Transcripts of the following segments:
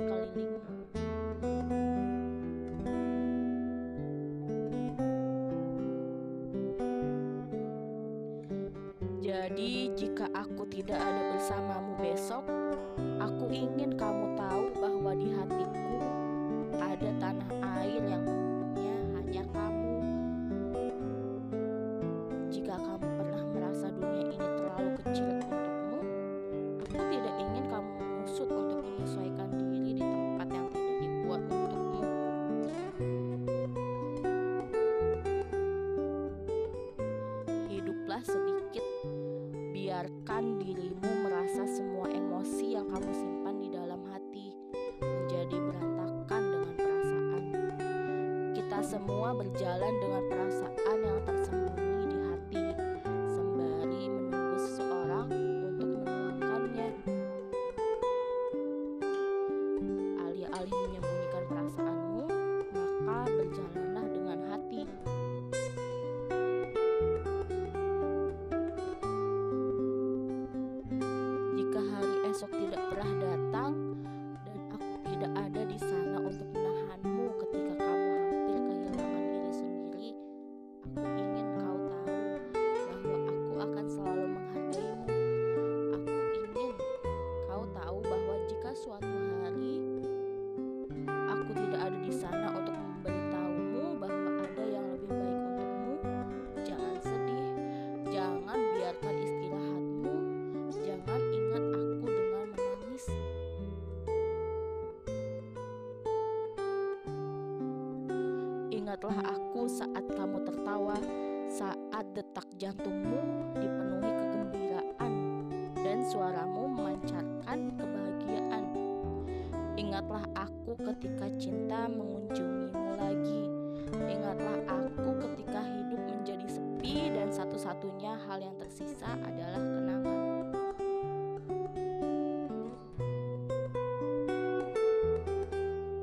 sekelilingmu. Jadi, jika aku tidak ada bersamamu besok, aku ingin kamu tahu bahwa di hatiku ada tanah air yang biarkan dirimu merasa semua emosi yang kamu simpan di dalam hati menjadi berantakan dengan perasaan. Kita semua berjalan dengan perasaan yang tersembunyi di hati, sembari menunggu seseorang untuk menuangkannya. Alih-alih menyembunyikan perasaanmu, maka berjalanlah Ingatlah aku saat kamu tertawa, saat detak jantungmu dipenuhi kegembiraan dan suaramu memancarkan kebahagiaan. Ingatlah aku ketika cinta mengunjungimu lagi. Ingatlah aku ketika hidup menjadi sepi dan satu-satunya hal yang tersisa adalah kenangan.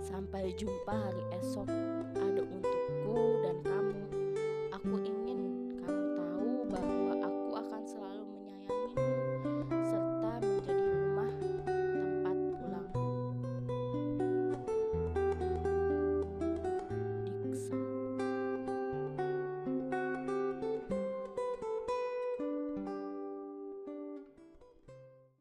Sampai jumpa hari esok.